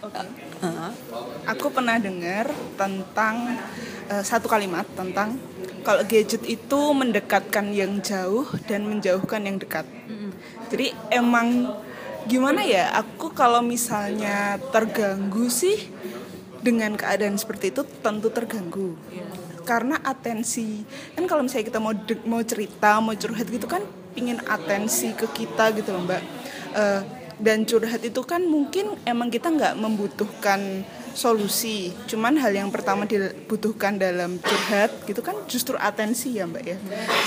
Oke. Heeh. Aku pernah dengar tentang eh, satu kalimat tentang kalau gadget itu mendekatkan yang jauh dan menjauhkan yang dekat. Jadi emang gimana ya? Aku kalau misalnya terganggu sih dengan keadaan seperti itu tentu terganggu. Karena atensi kan kalau misalnya kita mau de- mau cerita, mau curhat gitu kan pingin atensi ke kita gitu loh, Mbak. Eh, dan curhat itu kan mungkin emang kita nggak membutuhkan solusi. Cuman hal yang pertama dibutuhkan dalam curhat gitu kan justru atensi ya mbak ya.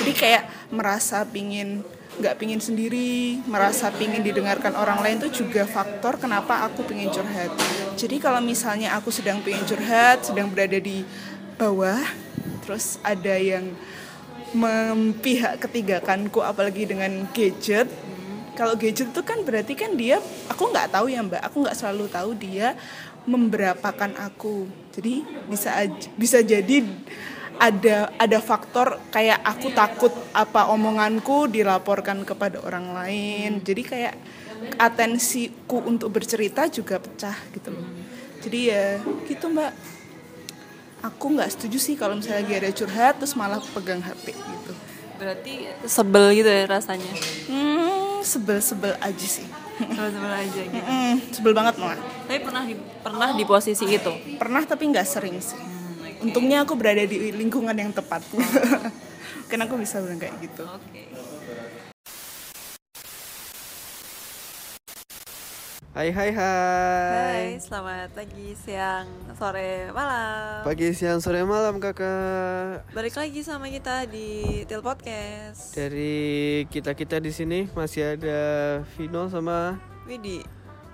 Jadi kayak merasa pingin nggak pingin sendiri merasa pingin didengarkan orang lain itu juga faktor kenapa aku pingin curhat. Jadi kalau misalnya aku sedang pingin curhat sedang berada di bawah terus ada yang mempihak ketigakanku apalagi dengan gadget kalau gadget itu kan berarti kan dia aku nggak tahu ya mbak. Aku nggak selalu tahu dia memberapakan aku. Jadi bisa bisa jadi ada ada faktor kayak aku takut apa omonganku dilaporkan kepada orang lain. Jadi kayak atensiku untuk bercerita juga pecah gitu loh. Jadi ya gitu mbak. Aku nggak setuju sih kalau misalnya lagi ada curhat terus malah pegang hp gitu. Berarti sebel gitu ya rasanya. hmm sebel-sebel aja sih Sebel-sebel aja gitu. Mm, sebel banget malah Tapi pernah di, pernah di posisi itu. pernah tapi nggak sering sih untungnya aku berada di lingkungan yang tepat kan aku bisa bilang kayak gitu Oke. Hai hai hai. Hai, selamat pagi, siang, sore, malam. Pagi, siang, sore, malam kakak. Balik lagi sama kita di Til Podcast. Dari kita kita di sini masih ada Vino sama Widi.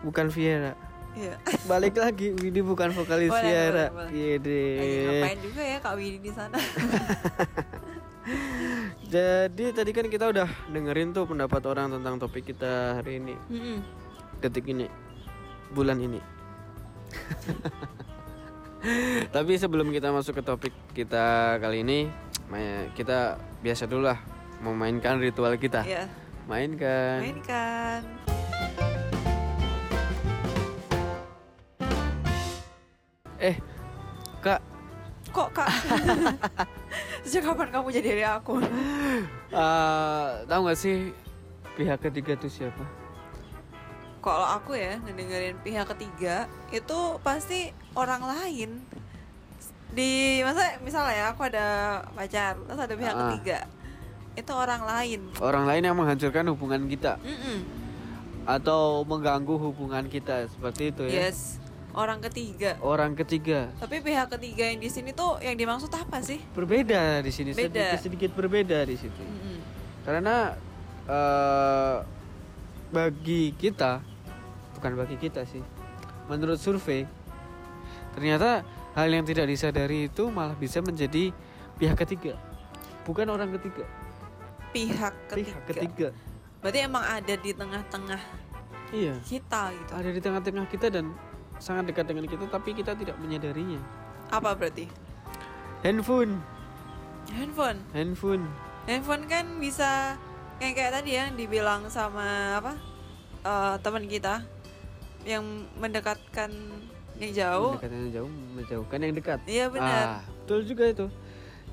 bukan Viera. Iya. Balik lagi, Widi bukan vokalis Boleh, Viera. boleh, boleh. Iya Lagi ngapain juga ya Kak Widi di sana? Jadi tadi kan kita udah dengerin tuh pendapat orang tentang topik kita hari ini, Mm-mm. detik ini, bulan ini. Tapi sebelum kita masuk ke topik kita kali ini, kita biasa dulu lah memainkan ritual kita. Iya. Mainkan. Mainkan. Eh, Kak, Kok Kak? Sejak kapan kamu jadi dari aku? eh tahu nggak sih pihak ketiga itu siapa? Kalau aku ya ngedengerin pihak ketiga itu pasti orang lain. Di masa misalnya ya aku ada pacar, terus ada pihak Ah. ketiga. Itu orang lain. Orang lain yang menghancurkan hubungan kita Mm-mm. atau mengganggu hubungan kita seperti itu ya. Yes. Orang ketiga. Orang ketiga Tapi pihak ketiga yang di sini tuh yang dimaksud apa sih? berbeda di sini Beda. sedikit sedikit berbeda di situ. Mm-mm. Karena eh bagi kita bukan bagi kita sih. Menurut survei ternyata hal yang tidak disadari itu malah bisa menjadi pihak ketiga. Bukan orang ketiga, Pihak ketiga. pihak ketiga. Berarti emang ada di tengah-tengah Iya. kita gitu. ada di tengah-tengah kita dan sangat dekat dengan kita tapi kita tidak menyadarinya Apa berarti? handphone Handphone. handphone Handphone kan bisa kayak kayak tadi yang dibilang sama apa eh, teman kita yang mendekatkan yang jauh. mendekatkan yang jauh menjauhkan yang dekat Iya benar. ah betul juga itu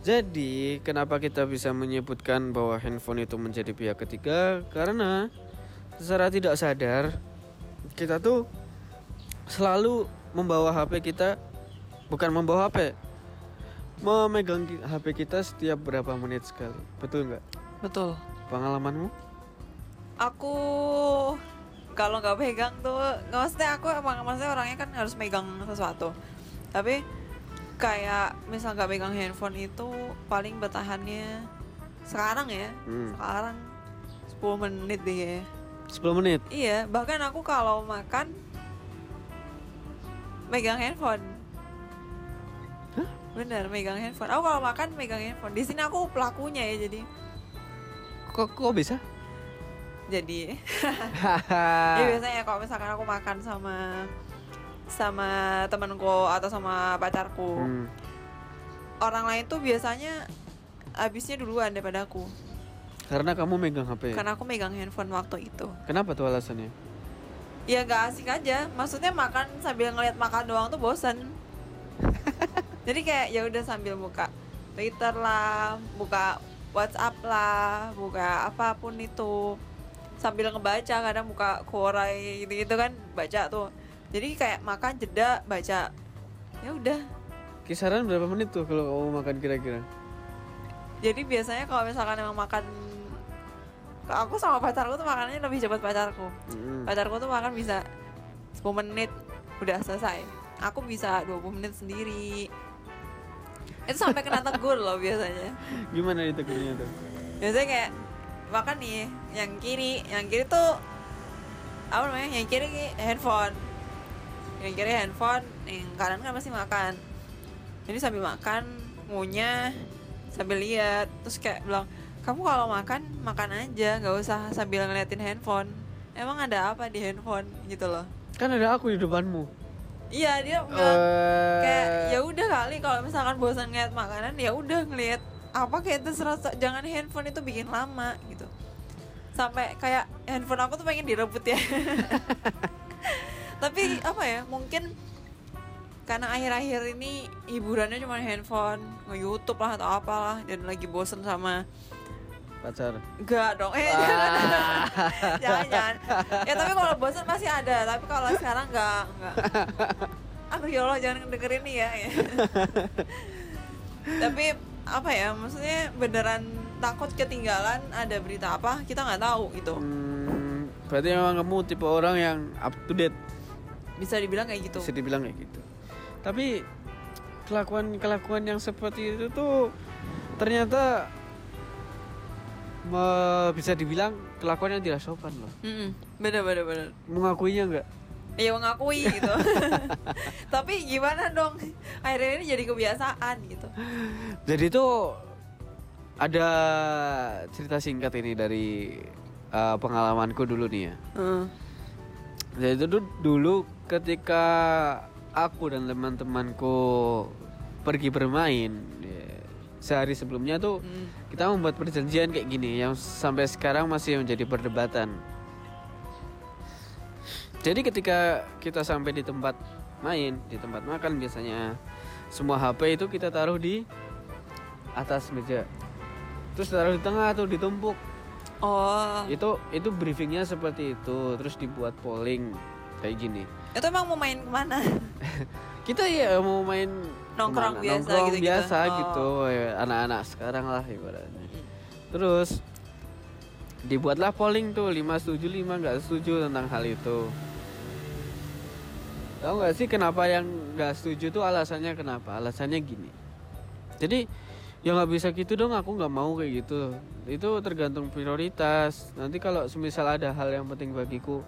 jadi kenapa kita bisa menyebutkan bahwa handphone itu menjadi pihak ketiga karena secara tidak sadar kita tuh selalu membawa HP kita bukan membawa HP memegang HP kita setiap berapa menit sekali betul nggak Betul. pengalamanmu Aku kalau nggak pegang tuh nggak maksudnya aku emang maksudnya orangnya kan harus megang sesuatu. Tapi kayak misal nggak pegang handphone itu paling bertahannya sekarang ya Hmm. sekarang 10 menit deh ya 10 menit Iya, bahkan aku kalau makan megang handphone. Bener, megang handphone. Aku kalau makan megang handphone. Di sini aku pelakunya ya jadi. kok kok bisa Jadi ya biasanya kalau misalkan aku makan sama sama temanku atau sama pacarku, Hmm. orang lain tuh biasanya habisnya duluan daripada aku. Karena kamu megang HP. Karena aku megang handphone waktu itu. Kenapa tuh alasannya? ya gak asik aja maksudnya makan sambil ngeliat makan doang tuh bosen jadi kayak ya udah sambil buka Twitter lah buka WhatsApp lah buka apa pun itu sambil ngebaca kadang buka Quora gitu gitu kan baca tuh. Jadi kayak makan jeda baca. Ya udah. Kisaran berapa menit tuh kalau kamu makan kira-kira? jadi biasanya kalau misalkan emang makan aku sama pacarku tuh makannya lebih cepat pacarku. Mm. pacarku tuh makan bisa 10 menit udah selesai. Aku bisa 20 menit sendiri. Itu sampai kena tegur loh biasanya. Gimana ditegurnya tuh? biasanya kayak makan nih yang kiri yang kiri tuh apa namanya yang kiri handphone. Yang kiri handphone yang kanan kan masih makan. Jadi sambil makan ngunyah sambil lihat terus kayak bilang kamu kalau makan makan aja nggak usah sambil ngeliatin handphone. Emang ada apa di handphone? Gitu loh. Kan ada aku di depanmu. iya dia bilang Eh, kayak ya udah kali kalau misalkan bosan ngeliat makanan ya udah ngeliat apa kayak terserah jangan handphone itu bikin lama gitu sampai kayak handphone aku tuh pengen direbut ya tapi apa ya mungkin karena akhir-akhir ini hiburannya cuma handphone nge-youtube lah atau apalah dan lagi bosen sama pacar. Enggak dong, eh jangan, jangan, jangan. Ya tapi kalau bosan masih ada, tapi kalau sekarang enggak, enggak. Aduh ya Allah jangan dengerin nih ya. tapi apa ya, maksudnya beneran takut ketinggalan ada berita apa kita nggak tahu gitu. Hmm, berarti memang kamu tipe orang yang up to date. Bisa dibilang kayak gitu. Bisa dibilang kayak gitu. Tapi kelakuan-kelakuan yang seperti itu tuh ternyata me- bisa dibilang kelakuan yang tidak sopan loh. Mm-mm, bener bener bener. Mengakuinya enggak? Ya mengakui gitu. tapi gimana dong? Akhirnya ini jadi kebiasaan gitu. Jadi tuh ada cerita singkat ini dari uh, pengalamanku dulu nih ya. Heeh. Jadi itu du- dulu ketika aku dan teman-temanku pergi bermain ya, sehari sebelumnya tuh Hmm. kita membuat perjanjian kayak gini yang sampai sekarang masih menjadi perdebatan. Jadi ketika kita sampai di tempat main, di tempat makan biasanya semua HP itu kita taruh di atas meja. Terus taruh di tengah tuh ditumpuk. Oh, Itu itu briefingnya seperti itu. Terus dibuat polling kayak gini. itu emang mau main ke mana? Kita ya mau main Nongkrong ke mana? biasa Nongkrong gitu-gitu. biasa Oh. gitu, ya, anak-anak sekarang lah ibaratnya. Terus dibuatlah polling tuh 5 setuju 5 nggak setuju tentang hal itu. Tahu nggak sih kenapa yang nggak setuju tuh alasannya kenapa? Alasannya gini. Jadi ya nggak bisa gitu dong aku nggak mau kayak gitu. Itu tergantung prioritas. Nanti kalau semisal ada hal yang penting bagiku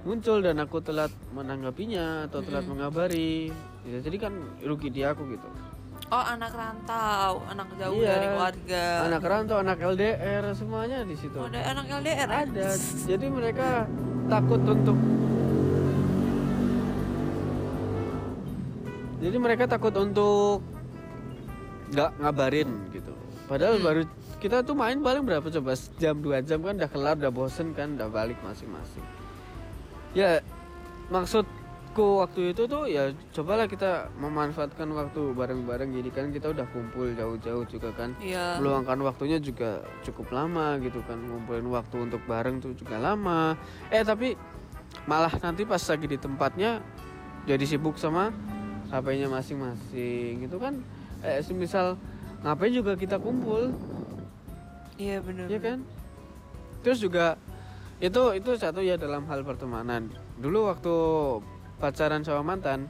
muncul dan aku telat menanggapinya atau telat mengabari, ya, jadi kan rugi di aku gitu. Oh, anak rantau, anak jauh Iya. dari keluarga. Anak rantau, anak LDR semuanya di situ. Oh, ada anak LDR ada jadi mereka takut untuk jadi mereka takut untuk nggak ngabarin gitu. Padahal baru kita tuh main paling berapa coba? Jam dua jam kan udah kelar udah bosen kan udah balik masing-masing. Ya maksudku waktu itu tuh ya cobalah kita memanfaatkan waktu bareng-bareng. Jadi kan kita udah kumpul jauh-jauh juga kan. Iya. meluangkan waktunya juga cukup lama gitu kan. Ngumpulin waktu untuk bareng tuh juga lama. Eh tapi malah nanti pas lagi di tempatnya jadi sibuk sama HP-nya masing-masing. Gitu kan eh semisal ngapain juga kita kumpul Iya benar. ya kan terus juga itu itu satu ya dalam hal pertemanan dulu waktu pacaran sama mantan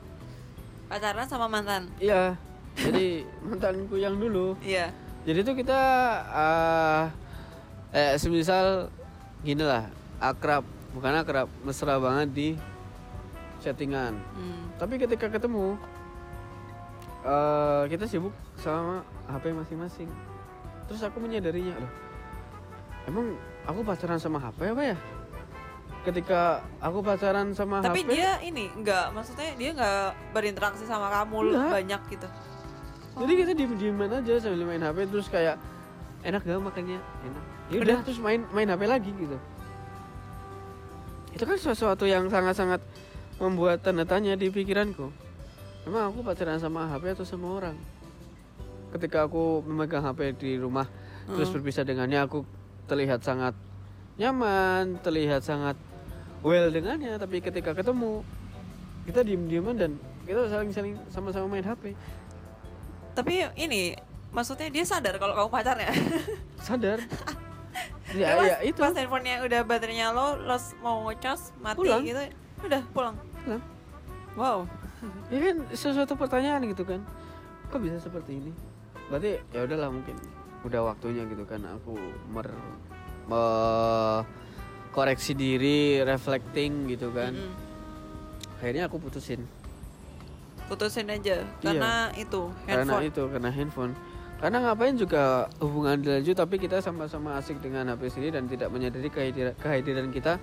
Pacaran sama mantan. iya jadi mantanku yang dulu Iya. Jadi tuh kita eh eh semisal gini lah akrab bukan akrab mesra banget di settingan. Hmm. Tapi ketika ketemu eh kita sibuk sama HP masing-masing. Terus aku menyadarinya, loh, emang aku pacaran sama HP apa ya? Ketika aku pacaran sama Tapi HP, dia ini enggak, maksudnya dia enggak berinteraksi sama kamu Enggak. banyak gitu. jadi kita diem dieman aja sambil main HP terus kayak enak gak makannya enak. Ya udah Udah. terus main main HP lagi gitu. itu kan sesuatu yang sangat-sangat membuat tanda tanya di pikiranku emang aku pacaran sama HP atau sama orang ketika aku memegang HP di rumah terus berpisah dengannya aku terlihat sangat nyaman terlihat sangat well dengannya tapi ketika ketemu kita diem-dieman dan kita saling-saling sama-sama main HP Tapi ini maksudnya dia sadar kalau kamu pacarnya. sadar ya, pas, ya itu Pas handphonenya udah baterainya low, lo mau ngecas mati Pulang. gitu, udah pulang. Pulang. Wow. Ya kan sesuatu pertanyaan gitu kan kok bisa seperti ini berarti ya udahlah mungkin udah waktunya gitu kan aku mer me- koreksi diri reflecting gitu kan Mm-mm. akhirnya aku putusin Putusin aja karena itu Iya. karena handphone. itu karena handphone karena ngapain juga hubungan dilanjut tapi kita sama-sama asik dengan HP sendiri dan tidak menyadari kehadiran, kehadiran kita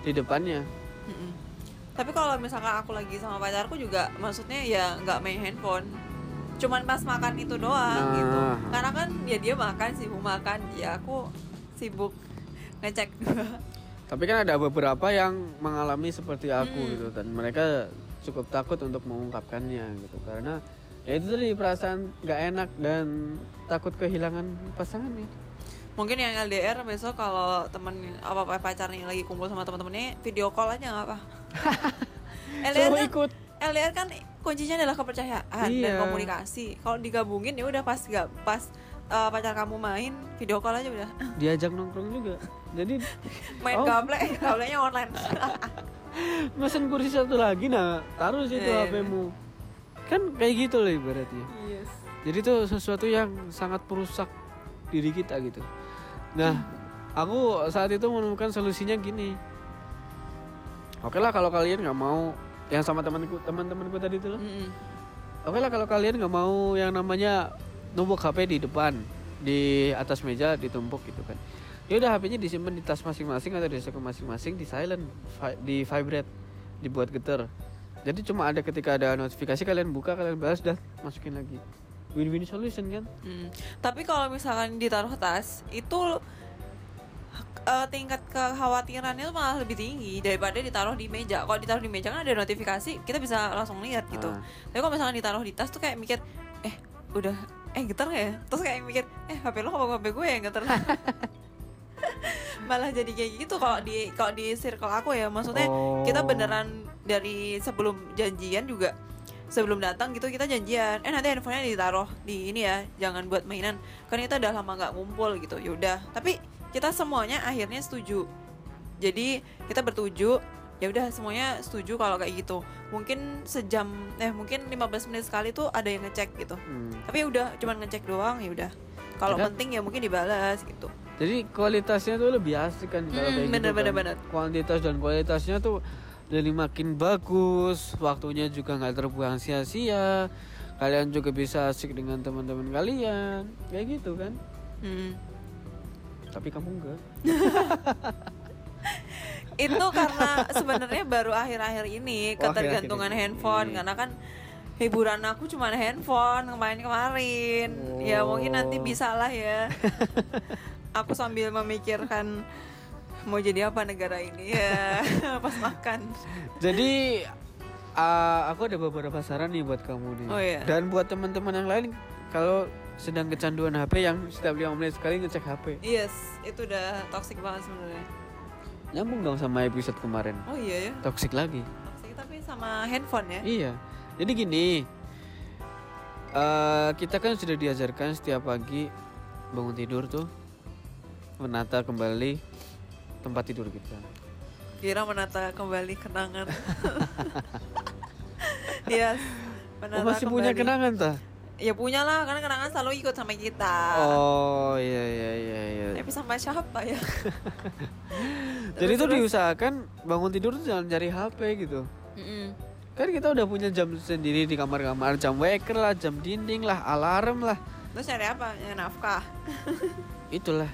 di depannya Mm-mm. Tapi kalau misalkan aku lagi sama pacarku juga maksudnya ya nggak main handphone. Cuman pas makan itu doang Nah. gitu. Karena kan ya dia makan sibuk makan, ya aku sibuk ngecek tapi kan ada beberapa yang mengalami seperti aku Hmm. gitu dan mereka cukup takut untuk mengungkapkannya gitu karena ya itu tadi perasaan nggak enak dan takut kehilangan pasangannya Mungkin yang LDR besok kalau temen apa pacarnya lagi kumpul sama teman-temannya video call aja nggak apa. LDR kan, ikut LDR kan kuncinya adalah kepercayaan dan Iya. komunikasi. Kalau digabungin ya udah pas gak pas uh, pacar kamu main video call aja udah diajak nongkrong juga jadi main Oh. gaple gaplenya online. mesen kursi satu lagi nah taruh situ Iya. HP-mu kan kayak gitu loh ibaratnya yes. jadi itu sesuatu yang sangat merusak diri kita gitu nah aku saat itu menemukan solusinya gini oke lah kalau kalian nggak mau yang sama temanku teman-temanku tadi itu loh Mm-mm. oke lah kalau kalian nggak mau yang namanya numpuk HP di depan di atas meja ditumpuk gitu kan. Ya udah HP-nya disimpan di tas masing-masing atau di saku masing-masing di silent di vibrate dibuat getar. Jadi cuma ada ketika ada notifikasi kalian buka kalian balas dan masukin lagi. Win-win solution kan? Mm. Tapi kalau misalkan ditaruh tas itu eh, tingkat kekhawatirannya tuh malah lebih tinggi daripada ditaruh di meja. Kalau ditaruh di meja kan ada notifikasi, kita bisa langsung lihat gitu. Ah. Tapi kalau misalkan ditaruh di tas tuh kayak mikir, eh udah eh getar nggak ya? Terus kayak mikir, eh HP lo apa HP gue yang getar? malah jadi kayak gitu kalau di kalau di circle aku ya maksudnya Oh. kita beneran dari sebelum janjian juga sebelum datang gitu kita janjian eh nanti handphonenya ditaruh di ini ya jangan buat mainan karena kita udah lama nggak ngumpul gitu yaudah tapi kita semuanya akhirnya setuju jadi kita bertuju ya udah semuanya setuju kalau kayak gitu mungkin sejam eh mungkin 15 menit sekali tuh ada yang ngecek gitu Hmm. tapi udah cuman ngecek doang ya udah kalau Ya penting ya mungkin dibalas gitu jadi kualitasnya tuh lebih asik kan kalau Hmm, kayak gitu bener, kan. bener, bener. kuantitas dan kualitasnya tuh jadi makin bagus waktunya juga nggak terbuang sia-sia kalian juga bisa asik dengan teman-teman kalian kayak gitu kan Hmm. Tapi kamu enggak. Itu karena sebenarnya baru akhir-akhir ini Oh, ketergantungan akhir-akhir ini. handphone. Karena kan hiburan aku cuma handphone kemarin-kemarin. Ya mungkin nanti Oh. bisa lah ya. Aku sambil memikirkan mau jadi apa negara ini ya pas makan. Jadi uh, aku ada beberapa saran nih buat kamu nih. Oh, iya. dan buat teman-teman yang lain kalau sedang kecanduan HP yang setiap lima menit sekali ngecek HP yes itu udah toxic banget sebenarnya nyambung dong sama episode kemarin oh iya ya toxic lagi toxic tapi sama handphone ya Iya. Jadi gini, eh kita kan sudah diajarkan setiap pagi bangun tidur tuh menata kembali tempat tidur kita. kira menata kembali kenangan yes menata Oh, masih punya kembali. kenangan tah? Ya punya lah, karena kenangan selalu ikut sama kita. Oh iya iya iya iya. Tapi sama siapa ya? Jadi itu diusahakan bangun tidur tuh jangan cari HP gitu. Mm-mm. Kan kita udah punya jam sendiri di kamar-kamar, jam waker lah, jam dinding lah, alarm lah. Terus nyari apa? Nyari nafkah. Itulah.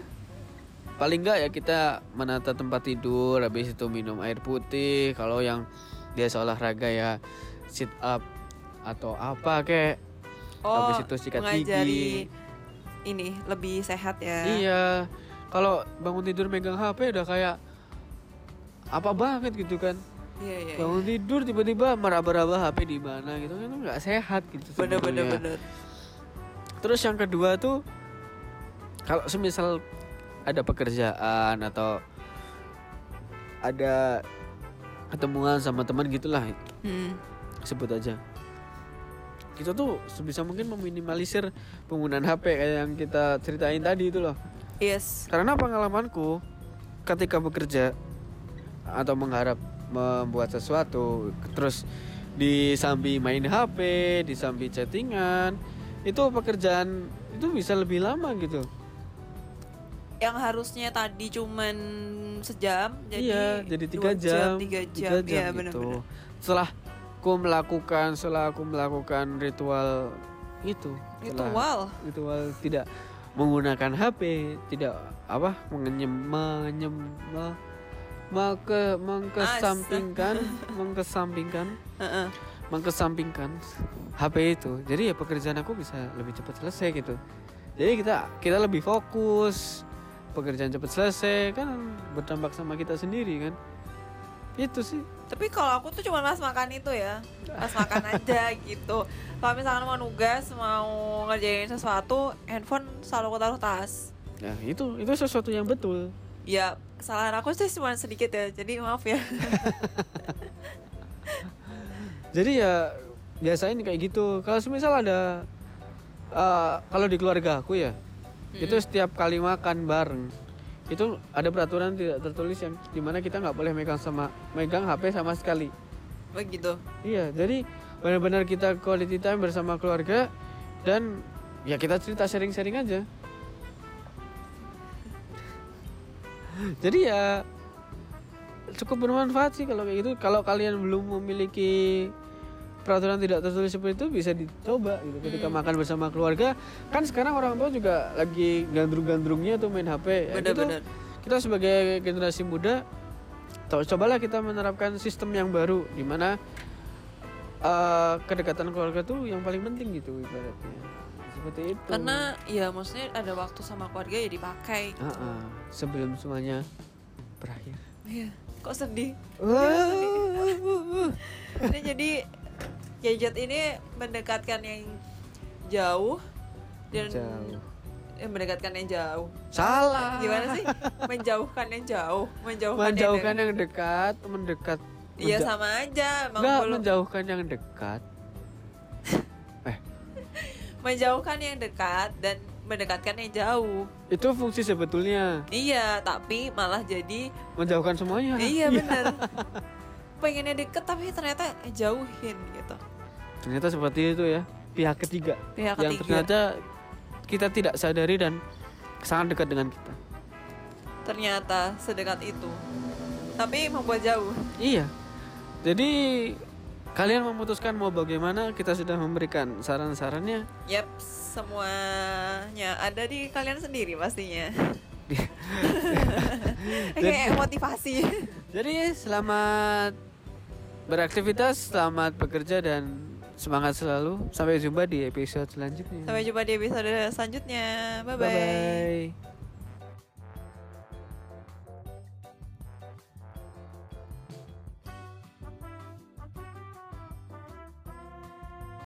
Paling enggak ya kita menata tempat tidur, habis itu minum air putih. Kalau yang biasa olahraga ya sit up atau apa kek. Oh, Habis itu sikat gigi. ini lebih sehat ya. Iya. Kalau bangun tidur megang HP udah kayak apa banget gitu kan Iya iya. iya. bangun tidur tiba-tiba meraba-raba HP di mana gitu kan nggak sehat gitu Bener bener sebetulnya. bener. terus yang kedua tuh kalau semisal ada pekerjaan atau ada ketemuan sama teman gitulah Hmm. sebut aja kita tuh sebisa mungkin meminimalisir penggunaan HP kayak yang kita ceritain tadi itu loh Yes. karena pengalamanku ketika bekerja atau mengharap membuat sesuatu terus disambi main HP, disambi chattingan, itu pekerjaan itu bisa lebih lama gitu. Yang harusnya tadi cuman sejam jadi iya, jadi tiga dua jam, tiga jam, Iya, gitu. bener-bener. Setelah aku melakukan, setelah aku melakukan ritual itu, Ritual. ritual tidak menggunakan HP, tidak apa mengenyem mengenyem me- mengke mengkesampingkan mengkesampingkan mengkesampingkan HP itu. Jadi ya pekerjaan aku bisa lebih cepat selesai gitu. Jadi kita kita lebih fokus, pekerjaan cepat selesai kan berdampak sama kita sendiri kan. Itu sih. Tapi kalau aku tuh cuma pas makan itu ya, pas makan aja gitu. Kalau misalkan mau nugas, mau ngerjain sesuatu, handphone selalu aku taruh tas. Ya itu itu sesuatu yang betul. Ya kesalahan aku sih cuma sedikit ya, jadi maaf ya. Jadi ya biasain kayak gitu. Kalau semisal ada eh, kalau di keluarga aku ya, itu setiap kali makan bareng itu ada peraturan tidak tertulis yang di mana kita nggak boleh megang sama megang HP sama sekali. Begitu. Iya, jadi benar-benar kita quality time bersama keluarga dan ya kita cerita sharing-sharing aja. Jadi ya cukup bermanfaat sih kalau kayak gitu. Kalau kalian belum memiliki peraturan tidak tertulis seperti itu bisa dicoba gitu. Ketika makan bersama keluarga, kan sekarang orang tua juga lagi gandrung-gandrungnya tuh main HP. Ya gitu, kita sebagai generasi muda to- cobalah kita menerapkan sistem yang baru di mana eh, kedekatan keluarga tuh yang paling penting gitu ibaratnya seperti itu Karena ya maksudnya ada waktu sama keluarga ya dipakai. Ah, ah. sebelum semuanya berakhir Iya. Kok sedih? Wah. ini jadi gadget ini mendekatkan yang jauh dan Jauh. eh, mendekatkan yang jauh. salah. Gimana sih? Menjauhkan yang jauh, menjauhkan, menjauhkan yang, yang dekat mendekat. De- Iya menja- sama aja, emang Nggak, belum- menjauhkan yang dekat. Eh. Menjauhkan yang dekat dan mendekatkan yang jauh. itu fungsi sebetulnya. Iya, tapi malah jadi menjauhkan semuanya. Iya. bener. Pengennya deket tapi ternyata jauhin gitu. Ternyata seperti itu ya pihak ketiga Pihak yang ketiga. ternyata kita tidak sadari dan sangat dekat dengan kita Ternyata sedekat itu. Tapi membuat jauh. iya jadi kalian memutuskan mau bagaimana kita sudah memberikan saran-sarannya Yap, semuanya ada di kalian sendiri pastinya. Kayak motivasi. jadi selamat beraktivitas selamat bekerja dan semangat selalu sampai jumpa di episode selanjutnya Sampai jumpa di episode selanjutnya. Bye bye. bye, -bye.